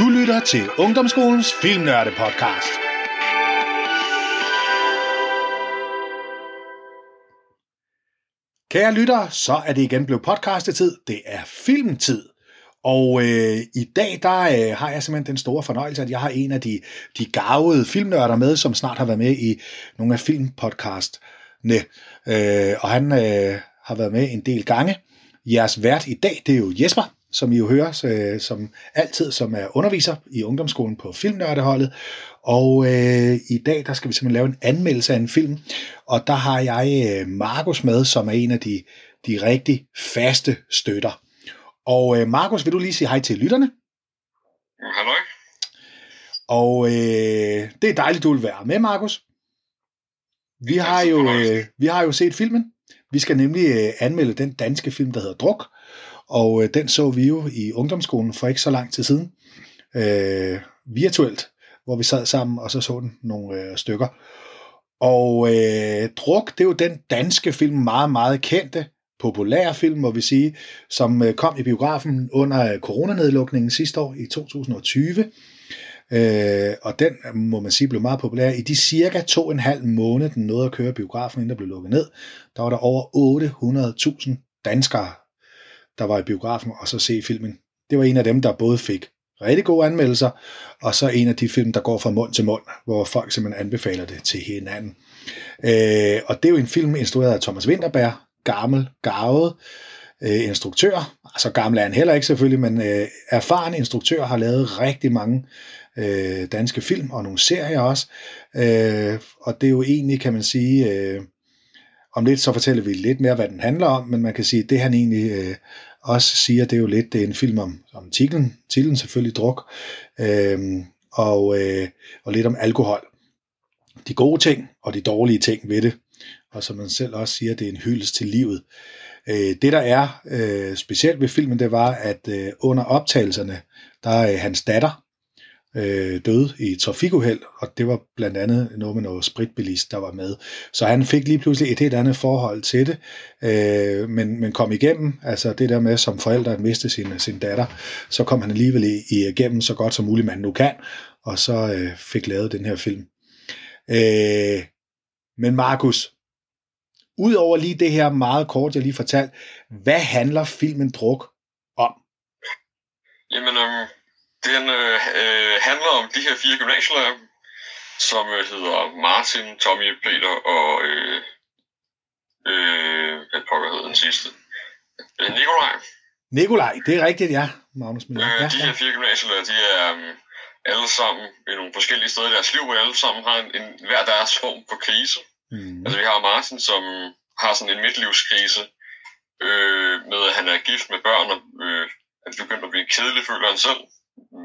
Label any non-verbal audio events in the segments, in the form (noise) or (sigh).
Du lytter til Ungdomsskolens Filmnørde Podcast. Kære lyttere, så er det igen blevet podcastetid. Det er filmtid. Og øh, i dag der øh, har jeg simpelthen den store fornøjelse, at jeg har en af de, de gavede filmnørder med, som snart har været med i nogle af filmpodcastene. Øh, og han øh, har været med en del gange. Jeres vært i dag, det er jo Jesper, som I jo hører, øh, som altid som er underviser i ungdomsskolen på Filmnørdeholdet. Og øh, i dag, der skal vi simpelthen lave en anmeldelse af en film, og der har jeg øh, Markus med, som er en af de, de rigtig faste støtter. Og øh, Markus, vil du lige sige hej til lytterne? Hallo. Og øh, det er dejligt, du vil være med, Markus. Vi har jo, øh, vi har jo set filmen. Vi skal nemlig øh, anmelde den danske film, der hedder Druk. Og øh, den så vi jo i ungdomsskolen for ikke så lang tid siden. Øh, virtuelt, hvor vi sad sammen og så så den nogle øh, stykker. Og øh, Druk, det er jo den danske film, meget, meget kendte, populære film, må vi sige, som øh, kom i biografen under øh, coronanedlukningen sidste år i 2020. Øh, og den, må man sige, blev meget populær. I de cirka to og en halv måned, den nåede at køre biografen, inden der blev lukket ned, der var der over 800.000 danskere, der var i biografen og så se filmen. Det var en af dem, der både fik rigtig gode anmeldelser, og så en af de film, der går fra mund til mund, hvor folk simpelthen anbefaler det til hinanden. Øh, og det er jo en film instrueret af Thomas Winterberg, gammel, gavet øh, instruktør. Altså gammel er han heller ikke selvfølgelig, men øh, erfaren instruktør har lavet rigtig mange øh, danske film og nogle serier også. Øh, og det er jo egentlig, kan man sige, øh, om lidt så fortæller vi lidt mere, hvad den handler om, men man kan sige, at det han egentlig øh, også siger, det er jo lidt, det er en film om, om titlen, titlen selvfølgelig druk, øh, og, øh, og lidt om alkohol. De gode ting og de dårlige ting ved det, og som man selv også siger, det er en hyldest til livet. Øh, det der er øh, specielt ved filmen, det var, at øh, under optagelserne, der er øh, hans datter, øh, døde i et trafikuheld, og det var blandt andet noget med noget spritbilist, der var med. Så han fik lige pludselig et helt andet forhold til det, øh, men, men kom igennem, altså det der med som forældre at miste sin, sin datter, så kom han alligevel igennem så godt som muligt man nu kan, og så øh, fik lavet den her film. Øh, men Markus, Udover lige det her meget kort, jeg lige fortalte, hvad handler filmen Druk om? Jamen, øh, den øh, øh, handler om de her fire gymnasielærer, som øh, hedder Martin, Tommy, Peter og øh, øh, hvad pokker hedder den sidste? Øh, Nikolaj. Nikolaj, det er rigtigt, ja. Magnus Miller. Øh, ja, de her fire gymnasielærer, de er øh, alle sammen i nogle forskellige steder i deres liv, hvor alle sammen har en, en hver deres form for krise. Mm. Altså vi har Martin, som har sådan en midtlivskrise, øh, med at han er gift med børn, og øh, han begynder at blive kedelig, føler han selv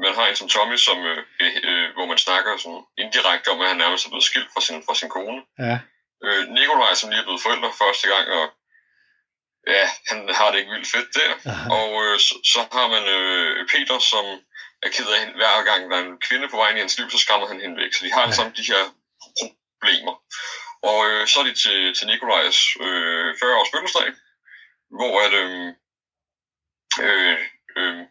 man har en som Tommy, som, øh, øh, hvor man snakker sådan indirekte om, at han nærmest er blevet skilt fra sin, fra sin kone. Ja. Øh, Nikolaj, som lige er blevet forældre første gang, og ja, han har det ikke vildt fedt der. Aha. Og øh, så, så har man øh, Peter, som er ked af hende hver gang, der er en kvinde på vejen i hans liv, så skræmmer han hende væk. Så de har ja. alle sammen de her problemer. Og øh, så er de til, til Nikolajs øh, 40-års fødselsdag, hvor at, øh, øh, øh,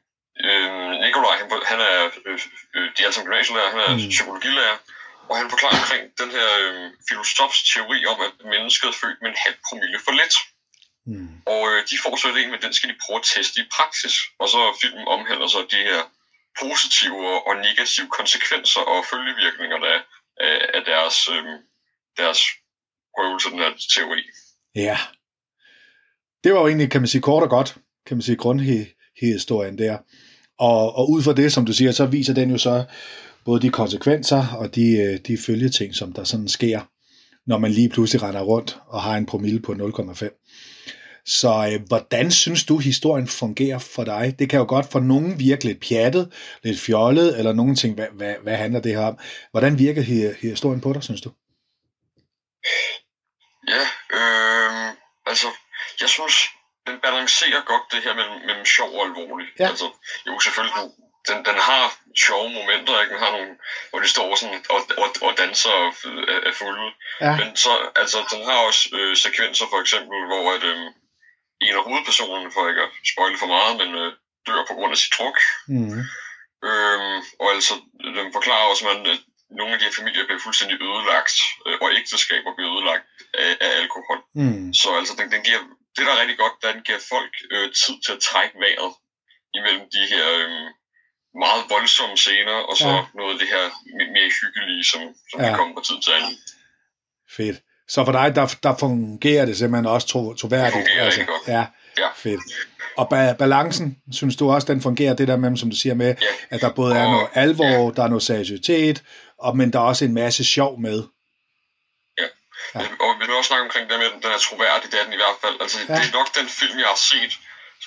øh, Nikolaj, han, han er, øh, øh, de er alle sammen gymnasielærer, han er mm. psykologilærer, og han forklarer omkring den her øh, filosofs teori om, at mennesket er født med en halv promille for let. Mm. Og øh, de får så en, men den skal de prøve at teste i praksis. Og så filmen omhandler så de her positive og negative konsekvenser og følgevirkninger der af, af deres, øh, deres prøvelse, den her teori. Ja. Det var jo egentlig, kan man sige, kort og godt, kan man sige, grundhistorien der. Og, og ud fra det, som du siger, så viser den jo så både de konsekvenser og de, øh, de følgeting, som der sådan sker, når man lige pludselig render rundt og har en promille på 0,5. Så øh, hvordan synes du, historien fungerer for dig? Det kan jo godt for nogen virke lidt pjattet, lidt fjollet, eller nogen ting, hvad, hvad, hvad handler det her om? Hvordan virker historien på dig, synes du? Ja, øh, altså, jeg synes, den balancerer godt det her mellem, mellem sjov og alvorlig. Ja. Altså, jo, selvfølgelig, den, den, den har sjove momenter, ikke? Den har nogle, hvor de står sådan og, og, og danser og er, er fulde. Ja. Men så, altså, den har også øh, sekvenser, for eksempel, hvor at, øh, en af hovedpersonerne, for ikke at spoile for meget, men øh, dør på grund af sit druk. Mm. Øhm, og altså, den forklarer også, at nogle af de her familier bliver fuldstændig ødelagt, øh, og ægteskaber bliver ødelagt af, af alkohol. Mm. Så altså, den, den giver, det der er rigtig godt, den giver folk øh, tid til at trække vejret imellem de her øh, meget voldsomme scener, og så Ja. ja. noget af det her me- mere hyggelige, som, som Ja. ja. kommer på tid til anden. Fedt. Så for dig, der, der fungerer det simpelthen også tro, troværdigt. Det fungerer rigtig godt. Ja, Ja. fedt. Og ba- balancen, synes du også, den fungerer, det der med, som du siger med, Ja. at der både er Og- noget alvor, der er noget seriøsitet, og, men der er også en masse sjov med. Ja. Og vi vil også snakke omkring det med, at den er troværdig, det er den i hvert fald. Altså, Ja. det er nok den film, jeg har set,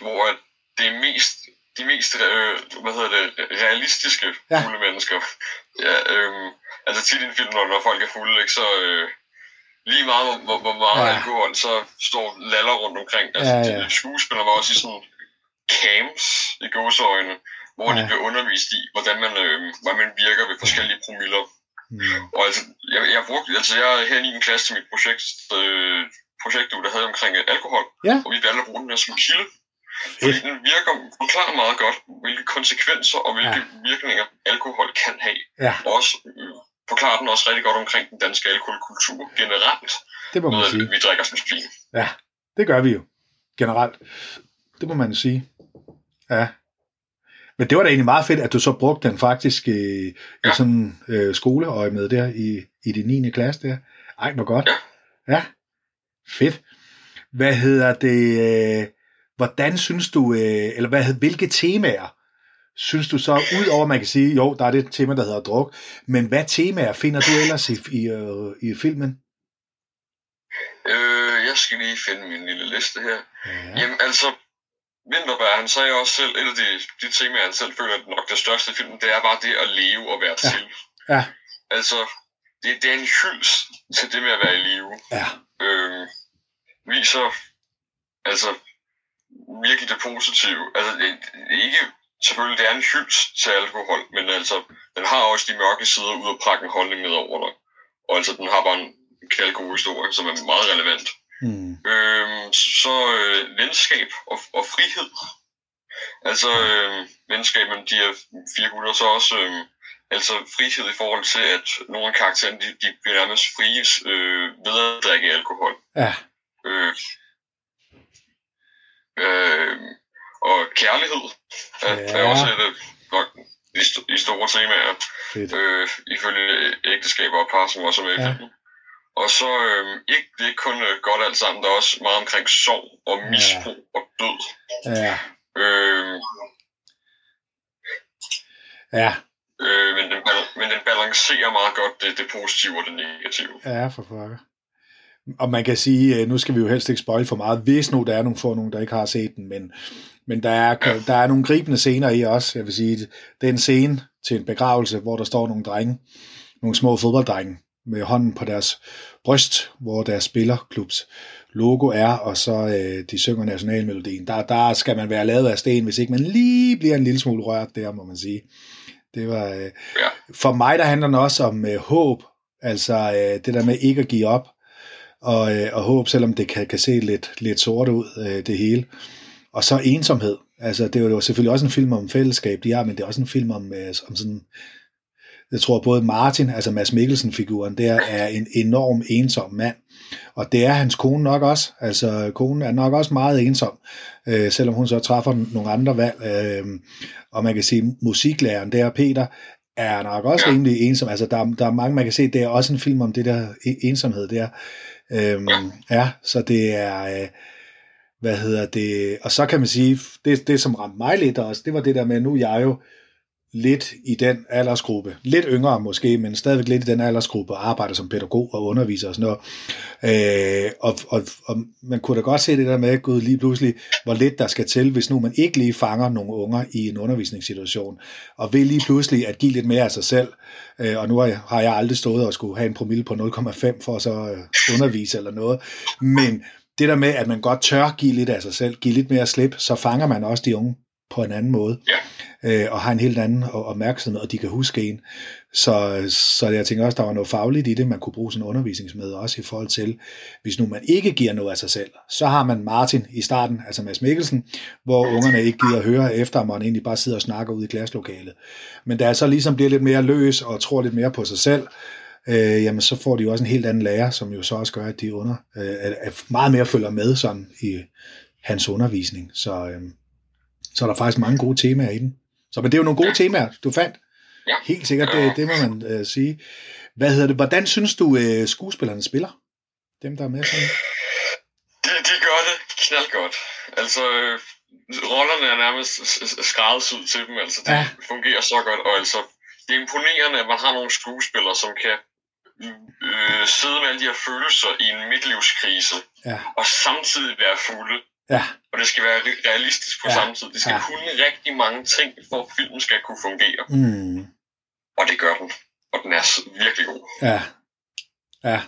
hvor at det er mest, de mest øh, hvad hedder det, realistiske Ja. fulde mennesker. Ja, øhm, altså tit i en film, når, når folk er fulde, ikke, så øh, lige meget, hvor, hvor, hvor meget Ja. alkohol, så står laller rundt omkring. Altså, Ja, ja, ja. skuespillere var også i sådan camps i gåseøjne, hvor Ja. de bliver undervist i, hvordan man, øh, hvordan man virker ved forskellige promiller. Mm. Og altså, jeg, jeg brugte, altså jeg er her i 9. klasse til mit projekt, øh, projekt, der havde omkring øh, alkohol, Ja. og vi valgte at bruge den her som kilde. Fordi den virker, forklarer meget godt, hvilke konsekvenser og hvilke Ja. virkninger alkohol kan have. Ja. Og også øh, forklarer den også rigtig godt omkring den danske alkoholkultur generelt. Det må man Med, sige. vi drikker som svin. Ja, det gør vi jo. Generelt. Det må man sige. Ja. Men det var da egentlig meget fedt, at du så brugte den faktisk øh, i Ja. sådan øh, skoleøje med der i, i din 9. klasse der. Ej, hvor godt. Ja. Ja. Fedt. Hvad hedder det? Øh, hvordan synes du, øh, eller hvad, hvilke temaer synes du så, ud over man kan sige, jo, der er det tema, der hedder druk, men hvad temaer finder du ellers i, i, øh, i filmen? Øh, jeg skal lige finde min lille liste her. Ja. Jamen altså, Winterberg, han sagde også selv, et af de, de temaer, han selv føler, at nok det største i filmen, det er bare det at leve og være Ja. til. Ja. Altså, det, det er en hylds til det med at være i live. Ja. Øh, viser, altså, virkelig det positive. Altså, det, det er ikke, selvfølgelig, det er en hylds til alkohol, men altså, den har også de mørke sider ud at prakke en holdning ned over dig. Og altså, den har bare en knaldgod historie, som er meget relevant. Mm. Øhm, så øh, venskab og, og frihed. Altså øh, venskab mellem de her fire gutter, så også øh, altså frihed i forhold til, at nogle af karaktererne, de, de bliver nærmest frie øh, ved at drikke alkohol. Ja. Øh, øh, og kærlighed er, Ja. er også et, øh, nok de, st- de store temaer, Fedt. øh, ifølge ægteskaber og par, som også er med i Ja. filmen. Og så øh, ikke, det er ikke kun øh, godt alt sammen, der er også meget omkring sorg og Ja. misbrug og død. Ja. Øh, Ja. øh, men, den, men den balancerer meget godt det, det positive og det negative. Ja, for pokker. Og man kan sige, øh, nu skal vi jo helst ikke spoil for meget, hvis nu der er nogle få nogen, der ikke har set den, men, men der, er, der er nogle gribende scener i også. Jeg vil sige, det er en scene til en begravelse, hvor der står nogle drenge, nogle små fodbolddrenge, med hånden på deres bryst, hvor deres spillerklubs logo er, og så øh, de synger nationalmelodien. Der, der skal man være lavet af sten, hvis ikke man lige bliver en lille smule rørt der, må man sige. Det var, øh, Ja. for mig der handler den også om øh, håb, altså øh, det der med ikke at give op, og, øh, og håb, selvom det kan, kan se lidt, lidt sort ud, øh, det hele. Og så ensomhed. Altså, det er jo selvfølgelig også en film om fællesskab, de har, men det er også en film om, øh, om sådan, jeg tror både Martin, altså Mads Mikkelsen-figuren, der er en enorm ensom mand. Og det er hans kone nok også. Altså, konen er nok også meget ensom, øh, selvom hun så træffer nogle andre valg. Øh, og man kan sige, musiklæreren der, Peter, er nok også Ja. rimelig ensom. Altså, der, der er mange, man kan se, det er også en film om det der e- ensomhed der. Øhm, ja, så det er, øh, hvad hedder det, og så kan man sige, det, det som ramte mig lidt også, det var det der med, nu er jeg jo lidt i den aldersgruppe, lidt yngre måske, men stadigvæk lidt i den aldersgruppe, og arbejder som pædagog og underviser og sådan noget. Øh, og, og, og man kunne da godt se det der med, gud lige pludselig, hvor lidt der skal til, hvis nu man ikke lige fanger nogle unger i en undervisningssituation, og vil lige pludselig at give lidt mere af sig selv, øh, og nu har jeg, har jeg aldrig stået og skulle have en promille på 0,5 for at så øh, undervise eller noget, men det der med, at man godt tør give lidt af sig selv, give lidt mere slip, så fanger man også de unge på en anden måde, ja øh, og har en helt anden opmærksomhed, og de kan huske en. Så, så jeg tænker også, der var noget fagligt i det, man kunne bruge sådan en undervisningsmøde også i forhold til, hvis nu man ikke giver noget af sig selv, så har man Martin i starten, altså Mads Mikkelsen, hvor ungerne ikke gider høre efter, man egentlig bare sidder og snakker ud i klasselokalet. Men da jeg så ligesom bliver lidt mere løs og tror lidt mere på sig selv, øh, jamen så får de jo også en helt anden lærer, som jo så også gør, at de under, øh, at meget mere følger med sådan i hans undervisning. Så, øh, så er der faktisk mange gode temaer i den. Så men det er jo nogle gode temaer, du fandt. Ja. Helt sikkert, det, det må man øh, sige. Hvad hedder det? Hvordan synes du, øh, skuespillerne spiller? Dem, der er med sådan? De, de gør det knaldgodt. Altså, øh, rollerne er nærmest skræddersyet til dem. Altså, det ja. fungerer så godt. Og altså, det er imponerende, at man har nogle skuespillere, som kan øh, sidde med alle de her følelser i en midtlivskrise, ja. og samtidig være fulde. Ja. Og det skal være realistisk på ja. samme tid. Det skal ja. kunne rigtig mange ting, for at filmen skal kunne fungere. Mm. Og det gør den. Og den er virkelig god. Ja. Ja.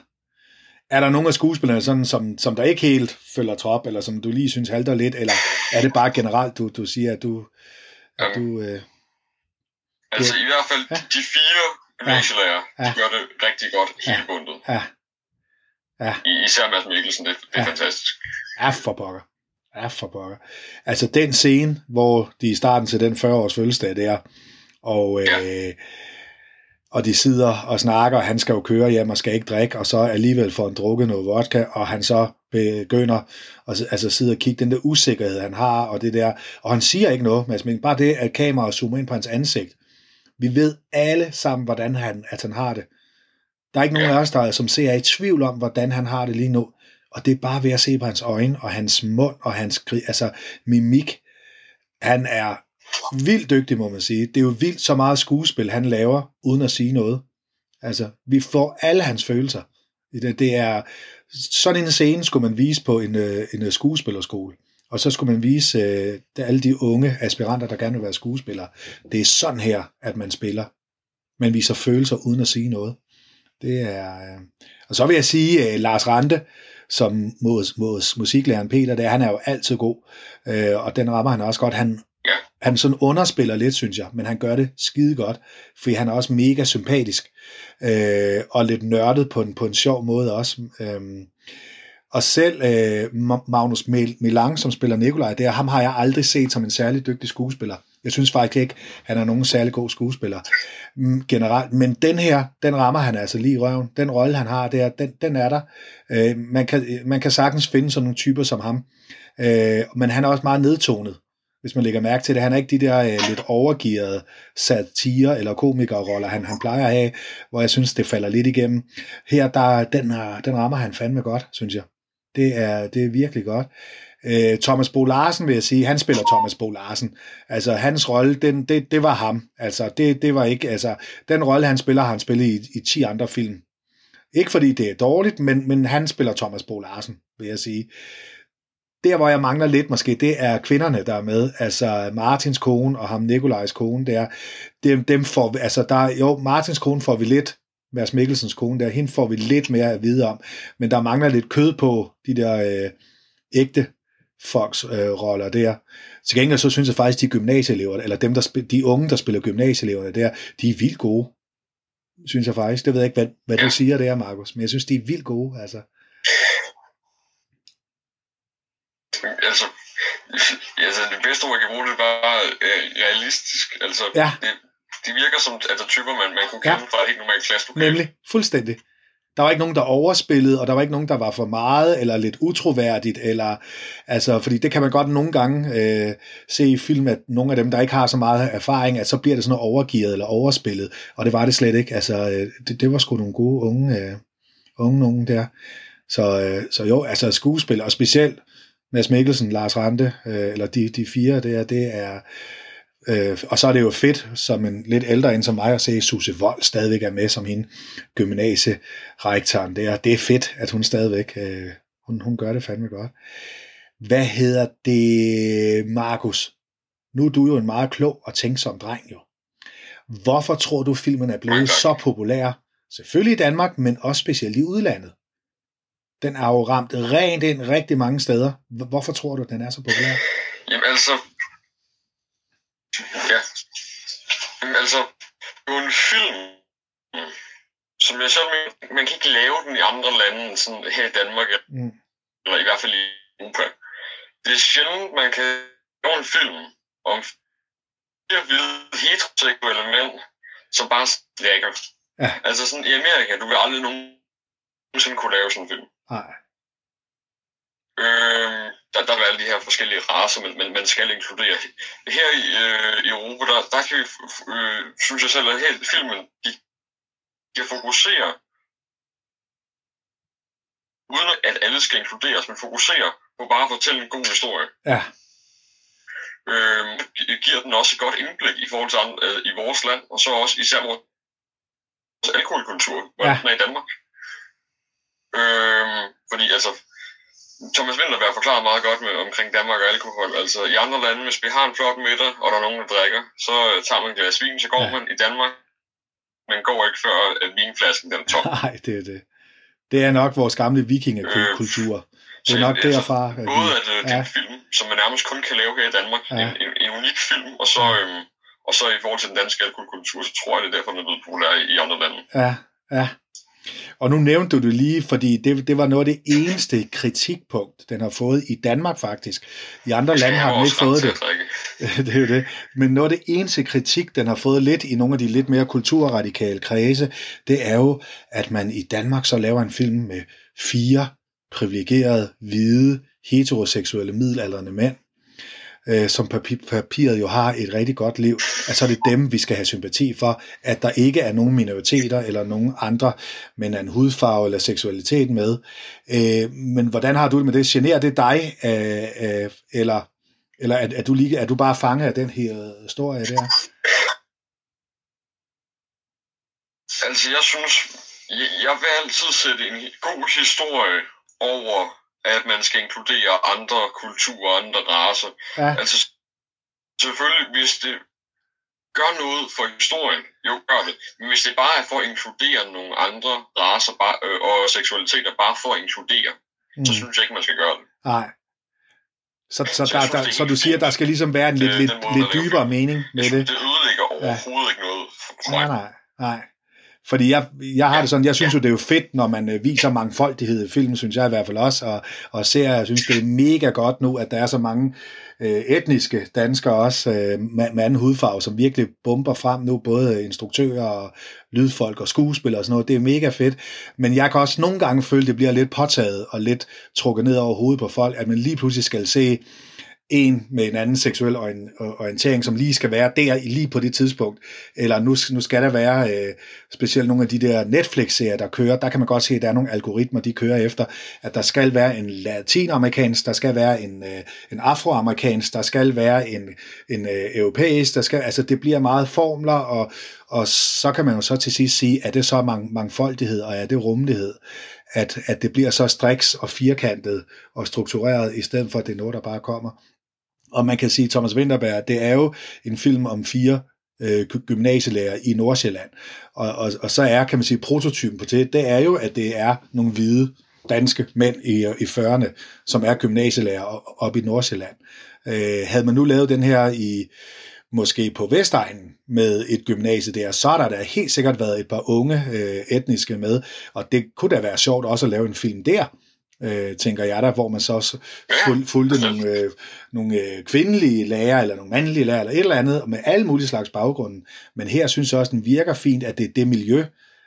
Er der nogle af skuespillerne, sådan, som, som der ikke helt følger trop, eller som du lige synes halter lidt, eller er det bare generelt, du, du siger, at du... At um, du øh, altså du, i hvert fald ja. de fire gymnasielærer, ja. de gør det rigtig godt hele ja. bundet. Ja. Ja. Især Mads Mikkelsen, det, det er ja. fantastisk. Ja, for pokker. Ja, for pokker. Altså den scene, hvor de i starten til den 40-års fødselsdag der, og, ja. øh, og de sidder og snakker, og han skal jo køre hjem og skal ikke drikke, og så alligevel får han drukket noget vodka, og han så begynder at altså sidde og kigge den der usikkerhed, han har, og det der, og han siger ikke noget, men bare det, at kameraet zoomer ind på hans ansigt, vi ved alle sammen, hvordan han, at han har det. Der er ikke nogen af os, der som ser i tvivl om, hvordan han har det lige nu. Og det er bare ved at se på hans øjne, og hans mund, og hans altså mimik. Han er vildt dygtig, må man sige. Det er jo vildt så meget skuespil, han laver, uden at sige noget. Altså, vi får alle hans følelser. Det, det er, sådan en scene skulle man vise på en, øh, en øh, skuespillerskole. Og så skulle man vise øh, alle de unge aspiranter, der gerne vil være skuespillere. Det er sådan her, at man spiller. Man viser følelser uden at sige noget. Det er, øh... Og så vil jeg sige, øh, Lars Rante, som mod, mod musiklæreren Peter, der, han er jo altid god, øh, og den rammer han også godt. Han, ja. han sådan underspiller lidt, synes jeg, men han gør det skide godt, fordi han er også mega sympatisk, øh, og lidt nørdet på en, på en sjov måde også. Øh, og selv øh, Magnus Milang, som spiller Nikolaj der, ham har jeg aldrig set som en særlig dygtig skuespiller. Jeg synes faktisk ikke, han er nogen særlig god skuespiller mm, generelt. Men den her, den rammer han altså lige i røven. Den rolle, han har der, den, den er der. Øh, man, kan, man kan sagtens finde sådan nogle typer som ham. Øh, men han er også meget nedtonet, hvis man lægger mærke til det. Han er ikke de der øh, lidt overgearede satire- eller komikerroller, han, han plejer at have, hvor jeg synes, det falder lidt igennem. Her, der, den, den rammer han fandme godt, synes jeg. Det er, det er virkelig godt. Øh, Thomas Bo Larsen vil jeg sige, han spiller Thomas Bo Larsen. Altså hans rolle, den, det, det var ham. Altså det, det var ikke, altså den rolle han spiller, har han spillet i, i 10 andre film. Ikke fordi det er dårligt, men, men han spiller Thomas Bo Larsen, vil jeg sige. Der, hvor jeg mangler lidt måske, det er kvinderne, der er med. Altså Martins kone og ham Nikolajs kone, der, dem, dem får, altså der, jo, Martins kone får vi lidt, Mads Mikkelsens kone der, hende får vi lidt mere at vide om, men der mangler lidt kød på de der øh, ægte folks øh, roller der. Til gengæld så synes jeg faktisk, de gymnasieelever, eller dem, der spil, de unge, der spiller gymnasieeleverne der, de er vildt gode. Synes jeg faktisk. Det ved jeg ikke, hvad, hvad du siger der, Markus, men jeg synes, de er vildt gode. Altså. Altså, altså det bedste ord, jeg kan bruge, det er bare øh, realistisk. Altså, ja. det, de virker som altså, typer, man, man kunne kende ja. fra et helt normalt klasselokale. Nemlig, fuldstændig. Der var ikke nogen, der overspillede, og der var ikke nogen, der var for meget, eller lidt utroværdigt, eller, altså, fordi det kan man godt nogle gange øh, se i film, at nogle af dem, der ikke har så meget erfaring, at så bliver det sådan noget overgivet eller overspillet, og det var det slet ikke. Altså, øh, det, det var sgu nogle gode unge, øh, unge nogen der. Så, øh, så jo, altså skuespil, og specielt Mads Mikkelsen, Lars Rante, øh, eller de, de fire der, det er, Øh, og så er det jo fedt, som en lidt ældre end som mig, at se Susse Vold stadigvæk er med som hende gymnasierektoren der. Det er fedt, at hun stadigvæk, øh, hun, hun gør det fandme godt. Hvad hedder det, Markus? Nu er du jo en meget klog og tænksom dreng jo. Hvorfor tror du, filmen er blevet så populær? Selvfølgelig i Danmark, men også specielt i udlandet. Den er jo ramt rent ind rigtig mange steder. Hvorfor tror du, den er så populær? Jamen altså, Ja. Jamen, altså, det er jo en film, som jeg selv mener, man kan ikke lave den i andre lande sådan her i Danmark, mm. eller i hvert fald i Europa. Det er sjældent, man kan lave en film om fire hvide heteroseksuelle mænd, som bare slækker. Ja. Altså sådan i Amerika, du vil aldrig nogensinde kunne lave sådan en film. Nej. Øh, der, der er alle de her forskellige raser, men, men man skal inkludere. Her i, øh, i Europa, der, der kan vi, øh, synes jeg selv, at her filmen, de kan fokusere, uden at alle skal inkluderes, men fokusere på bare at fortælle en god historie. Ja. Øh, giver den også et godt indblik i forhold til øh, i vores land, og så også især vores alkoholkultur, hvor ja. den er i Danmark. Øh, fordi altså, Thomas Winterberg forklarer meget godt med, omkring Danmark og alkohol. Altså i andre lande, hvis vi har en flot middag, og der er nogen, der drikker, så tager man et glas vin, så går ja. man i Danmark. Men går ikke før, at vinflasken den er tom. (laughs) Nej, det er det. Det er nok vores gamle vikingekultur. Øh, det er nok altså, derfra. At både at øh, det er en film, som man nærmest kun kan lave her i Danmark, ja. en, en, en unik film, og så, øhm, og så i forhold til den danske alkoholkultur, så tror jeg, det er derfor, den er blevet populær i, i andre lande. Ja, ja. Og nu nævnte du det lige, fordi det, det var noget af det eneste kritikpunkt, den har fået i Danmark faktisk. I andre lande har den ikke fået det. (laughs) det er jo det. Men noget af det eneste kritik, den har fået lidt i nogle af de lidt mere kulturradikale kredse, det er jo, at man i Danmark så laver en film med fire privilegerede, hvide, heteroseksuelle, middelalderne mænd, øh, som papir, papiret jo har et rigtig godt liv, at så er det dem, vi skal have sympati for, at der ikke er nogen minoriteter eller nogen andre, men en hudfarve eller seksualitet med. Øh, men hvordan har du det med det? Generer det dig, øh, øh, eller, eller er, er, du lige, er du bare fanget af den her historie der? Altså, jeg synes, jeg, jeg vil altid sætte en god historie over at man skal inkludere andre kulturer, andre raser. Ja. Altså selvfølgelig, hvis det gør noget for historien, jo gør det. Men hvis det bare er for at inkludere nogle andre raser bare, øh, og seksualiteter, bare for at inkludere, mm. så synes jeg ikke, man skal gøre det. Nej. Så, så, så, der, synes, der, så du siger, at der skal ligesom være en lidt, lidt, lidt dybere mening med det? Det ødelægger overhovedet ja. ikke noget for mig. Nej, nej, nej. Fordi jeg, jeg har det sådan, jeg synes jo, det er jo fedt, når man øh, viser mangfoldighed i film, synes jeg i hvert fald også, og, og ser, jeg synes, det er mega godt nu, at der er så mange øh, etniske danskere også, øh, med, med anden hudfarve, som virkelig bomber frem nu, både instruktører og lydfolk og skuespillere og sådan noget, det er mega fedt, men jeg kan også nogle gange føle, det bliver lidt påtaget og lidt trukket ned over hovedet på folk, at man lige pludselig skal se en med en anden seksuel orientering, som lige skal være der lige på det tidspunkt. Eller nu, nu skal der være øh, specielt nogle af de der Netflix-serier, der kører. Der kan man godt se, at der er nogle algoritmer, de kører efter, at der skal være en latinamerikansk, der skal være en, øh, en afroamerikansk, der skal være en, en øh, europæisk, der skal, altså det bliver meget formler, og, og så kan man jo så til sidst sige, at det så mang, mangfoldighed, og er det rummelighed? at, at det bliver så striks og firkantet og struktureret, i stedet for at det er noget, der bare kommer. Og man kan sige, Thomas Winterberg, det er jo en film om fire øh, gymnasielærer i Nordsjælland. Og, og, og så er, kan man sige, prototypen på det, det er jo, at det er nogle hvide danske mænd i, i 40'erne, som er gymnasielærer op i Nordsjælland. Øh, havde man nu lavet den her i måske på Vestegnen med et gymnasie der, så har der da helt sikkert været et par unge øh, etniske med, og det kunne da være sjovt også at lave en film der, øh, tænker jeg der, hvor man så også fulgte nogle, øh, nogle øh, kvindelige lærere, eller nogle mandlige lærere, eller et eller andet, med alle mulige slags baggrunde. Men her synes jeg også, den virker fint, at det er det miljø,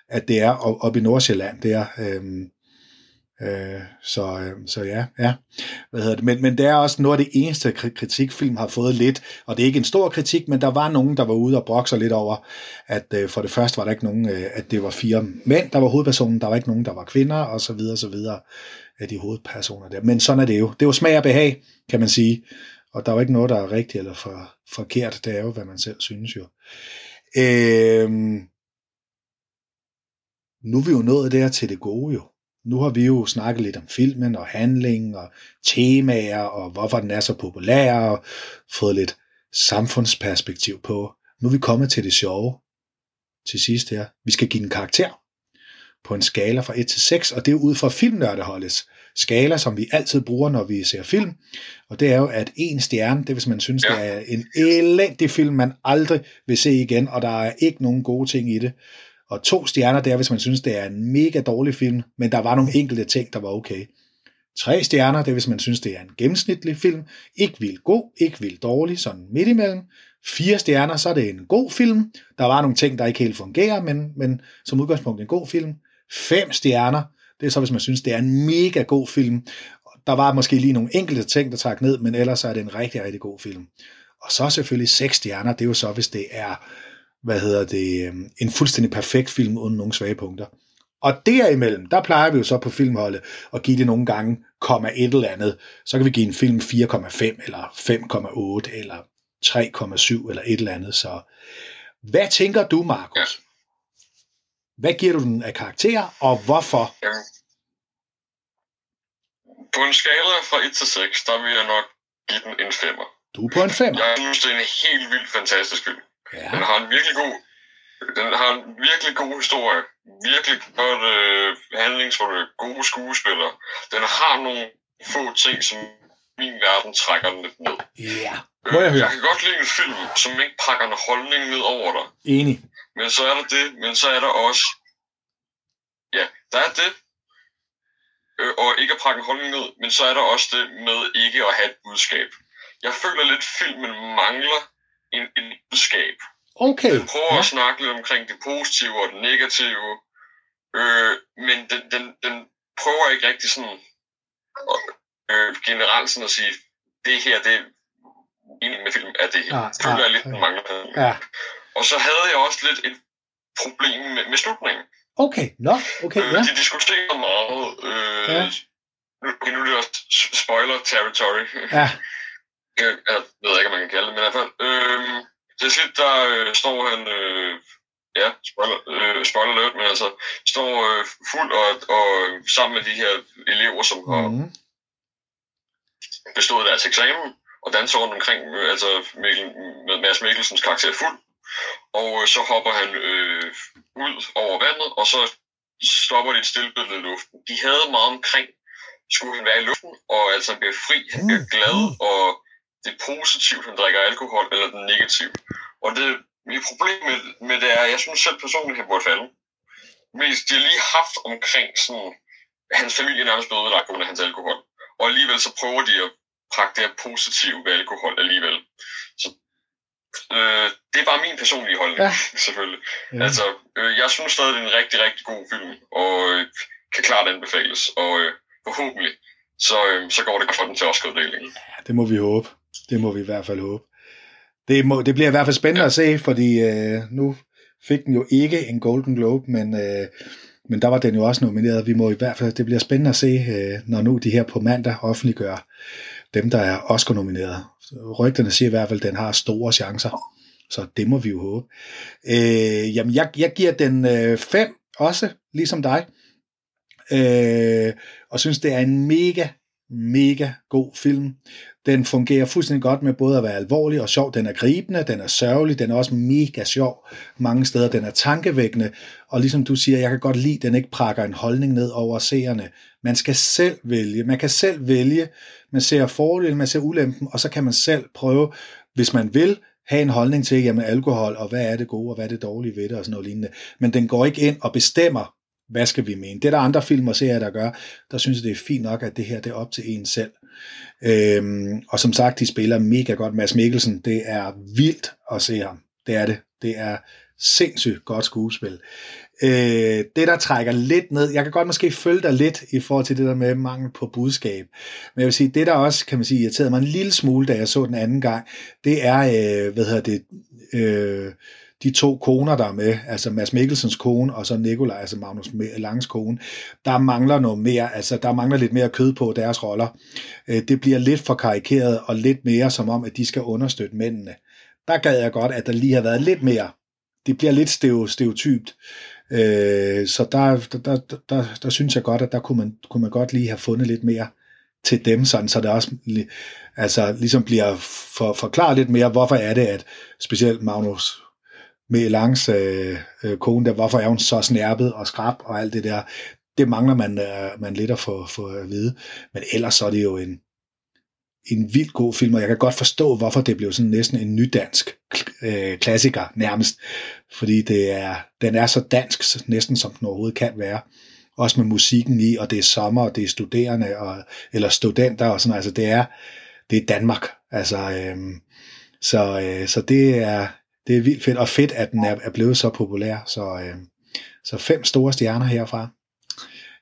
at det er oppe i Nordsjælland, det er, øh, Øh, så, øh, så ja, ja. Hvad hedder det? Men, men det er også noget af det eneste kritik, film har fået lidt, og det er ikke en stor kritik, men der var nogen, der var ude og brokse lidt over, at øh, for det første var der ikke nogen, øh, at det var fire mænd, der var hovedpersonen, der var ikke nogen, der var kvinder, og så videre, så videre, af de hovedpersoner der. Men sådan er det jo. Det er jo smag og behag, kan man sige. Og der er jo ikke noget, der er rigtigt eller for, forkert. Det er jo, hvad man selv synes jo. Øhm, nu er vi jo nået der til det gode jo nu har vi jo snakket lidt om filmen og handlingen og temaer og hvorfor den er så populær og fået lidt samfundsperspektiv på. Nu er vi kommet til det sjove til sidst her. Vi skal give den karakter på en skala fra 1 til 6, og det er ud fra filmnørdeholdets skala, som vi altid bruger, når vi ser film. Og det er jo, at en stjerne, det hvis man synes, ja. det er en elendig film, man aldrig vil se igen, og der er ikke nogen gode ting i det. Og to stjerner, det er, hvis man synes, det er en mega dårlig film, men der var nogle enkelte ting, der var okay. Tre stjerner, det er, hvis man synes, det er en gennemsnitlig film. Ikke vildt god, ikke vildt dårlig, sådan midt imellem. Fire stjerner, så er det en god film. Der var nogle ting, der ikke helt fungerer, men, men som udgangspunkt en god film. Fem stjerner, det er så, hvis man synes, det er en mega god film. Der var måske lige nogle enkelte ting, der trak ned, men ellers er det en rigtig, rigtig god film. Og så selvfølgelig seks stjerner, det er jo så, hvis det er, hvad hedder det, øhm, en fuldstændig perfekt film uden nogen svage punkter. Og derimellem, der plejer vi jo så på filmholdet at give det nogle gange komma et eller andet. Så kan vi give en film 4,5 eller 5,8 eller 3,7 eller et eller andet. Så hvad tænker du, Markus? Ja. Hvad giver du den af karakter, og hvorfor? Jamen, på en skala fra 1 til 6, der vil jeg nok give den en 5'er. Du er på en 5'er? Jeg synes, det er en helt vildt fantastisk film. Ja. Den har en virkelig god den har en virkelig god historie. Virkelig godt øh, handlingsforløb. Gode skuespillere. Den har nogle få ting, som min verden trækker den lidt ned. Ja. Må jeg, øh, høre? jeg kan godt lide en film, som ikke pakker en holdning ned over dig. Enig. Men så er der det, men så er der også... Ja, der er det, øh, og ikke at pakke en holdning ned, men så er der også det med ikke at have et budskab. Jeg føler lidt, at filmen mangler en, en budskab. Okay. Den prøver ja. at snakke lidt omkring det positive og det negative, øh, men den, den, den prøver ikke rigtig sådan øh, generelt sådan at sige, det her, det er med film, at det her. Ah, føler ah, jeg lidt, den mangler. Ja. Og så havde jeg også lidt et problem med, med slutningen. Okay, nå, no, okay, øh, ja. De diskuterer meget. Øh, ja. Nu, nu er det også spoiler territory. Ja. (laughs) jeg, jeg ved ikke, om man kan kalde det, men i hvert fald. Øh, til sidst, der øh, står han... Øh, ja, spoiler, øh, spoiler alert, men altså, står øh, fuld og, og sammen med de her elever, som har mm. bestået deres eksamen, og danser rundt omkring, øh, altså Mikkel, med Mads Mikkelsens karakter fuld, og øh, så hopper han øh, ud over vandet, og så stopper de et stillbillede i luften. De havde meget omkring, skulle han være i luften, og altså han bliver fri, han bliver glad, og det er positivt, han drikker alkohol, eller det negativt. Og det, mit problem med, med det er, jeg synes selv personligt, han burde falde. Men de har lige haft omkring sådan, hans familie nærmest blevet ødelagt under hans alkohol. Og alligevel så prøver de at pakke det her positive ved alkohol alligevel. Øh, det er bare min personlige holdning, ja. selvfølgelig. Ja. Altså, øh, jeg synes stadig, det er en rigtig, rigtig god film, og øh, kan klart anbefales. Og øh, forhåbentlig, så, øh, så går det for den til Oscar-uddelingen. Ja, det må vi håbe. Det må vi i hvert fald håbe. Det, må, det bliver i hvert fald spændende ja. at se, fordi øh, nu fik den jo ikke en Golden Globe, men, øh, men der var den jo også nomineret. Vi må i hvert fald, det bliver spændende at se, øh, når nu de her på mandag offentliggør dem, der er Oscar-nomineret. Rygterne siger i hvert fald, at den har store chancer, så det må vi jo håbe. Øh, jamen, jeg, jeg giver den 5 øh, også, ligesom dig, øh, og synes, det er en mega, mega god film. Den fungerer fuldstændig godt med både at være alvorlig og sjov. Den er gribende, den er sørgelig, den er også mega sjov mange steder. Den er tankevækkende, og ligesom du siger, jeg kan godt lide, at den ikke prakker en holdning ned over seerne. Man skal selv vælge. Man kan selv vælge. Man ser fordelen, man ser ulempen, og så kan man selv prøve, hvis man vil, have en holdning til, jamen alkohol, og hvad er det gode, og hvad er det dårlige ved det, og sådan noget lignende. Men den går ikke ind og bestemmer, hvad skal vi mene. Det er der andre film og serier, der gør. Der synes jeg, det er fint nok, at det her det er op til en selv. Øhm, og som sagt, de spiller mega godt. Mads Mikkelsen, det er vildt at se ham. Det er det. Det er sindssygt godt skuespil. Øh, det, der trækker lidt ned, jeg kan godt måske følge dig lidt i forhold til det der med mangel på budskab. Men jeg vil sige, det der også, kan man sige, irriterede mig en lille smule, da jeg så den anden gang, det er, øh, hvad hedder det, øh, de to koner, der er med, altså Mads Mikkelsens kone, og så Nikolaj, altså Magnus Langs kone, der mangler noget mere, altså der mangler lidt mere kød på deres roller. Øh, det bliver lidt for karikeret, og lidt mere som om, at de skal understøtte mændene. Der gad jeg godt, at der lige har været lidt mere. Det bliver lidt stereotypt. Øh, så der, der, der, der, der synes jeg godt, at der kunne man, kunne man godt lige have fundet lidt mere til dem, sådan, så det også altså, ligesom bliver for, forklaret lidt mere, hvorfor er det, at specielt Magnus Melangs øh, øh, kone der, hvorfor er hun så snærpet og skrab og alt det der. Det mangler man, øh, man lidt at få, få at vide. Men ellers så er det jo en, en vildt god film, og jeg kan godt forstå, hvorfor det blev sådan næsten en nydansk øh, klassiker nærmest. Fordi det er, den er så dansk, næsten som den overhovedet kan være. Også med musikken i, og det er sommer, og det er studerende, og, eller studenter og sådan Altså det er, det er Danmark. Altså, øh, så, øh, så det er, det er vildt fedt, og fedt, at den er, er blevet så populær. Så, øh, så fem store stjerner herfra.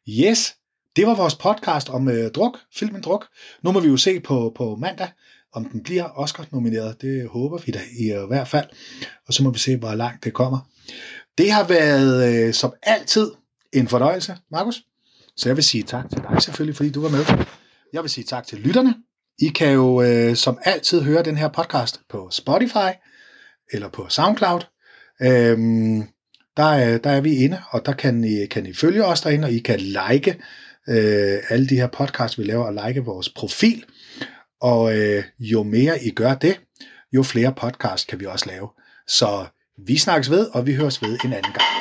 Yes, det var vores podcast om øh, druk, filmen Druk. Nu må vi jo se på, på mandag, om den bliver Oscar-nomineret. Det håber vi da i øh, hvert fald. Og så må vi se, hvor langt det kommer. Det har været øh, som altid en fornøjelse, Markus. Så jeg vil sige tak til dig selvfølgelig, fordi du var med. Jeg vil sige tak til lytterne. I kan jo øh, som altid høre den her podcast på Spotify eller på SoundCloud. Øhm, der, der er vi inde, og der kan I, kan I følge os derinde, og I kan like øh, alle de her podcasts, vi laver, og like vores profil. Og øh, jo mere I gør det, jo flere podcasts kan vi også lave. Så vi snakkes ved, og vi høres ved en anden gang.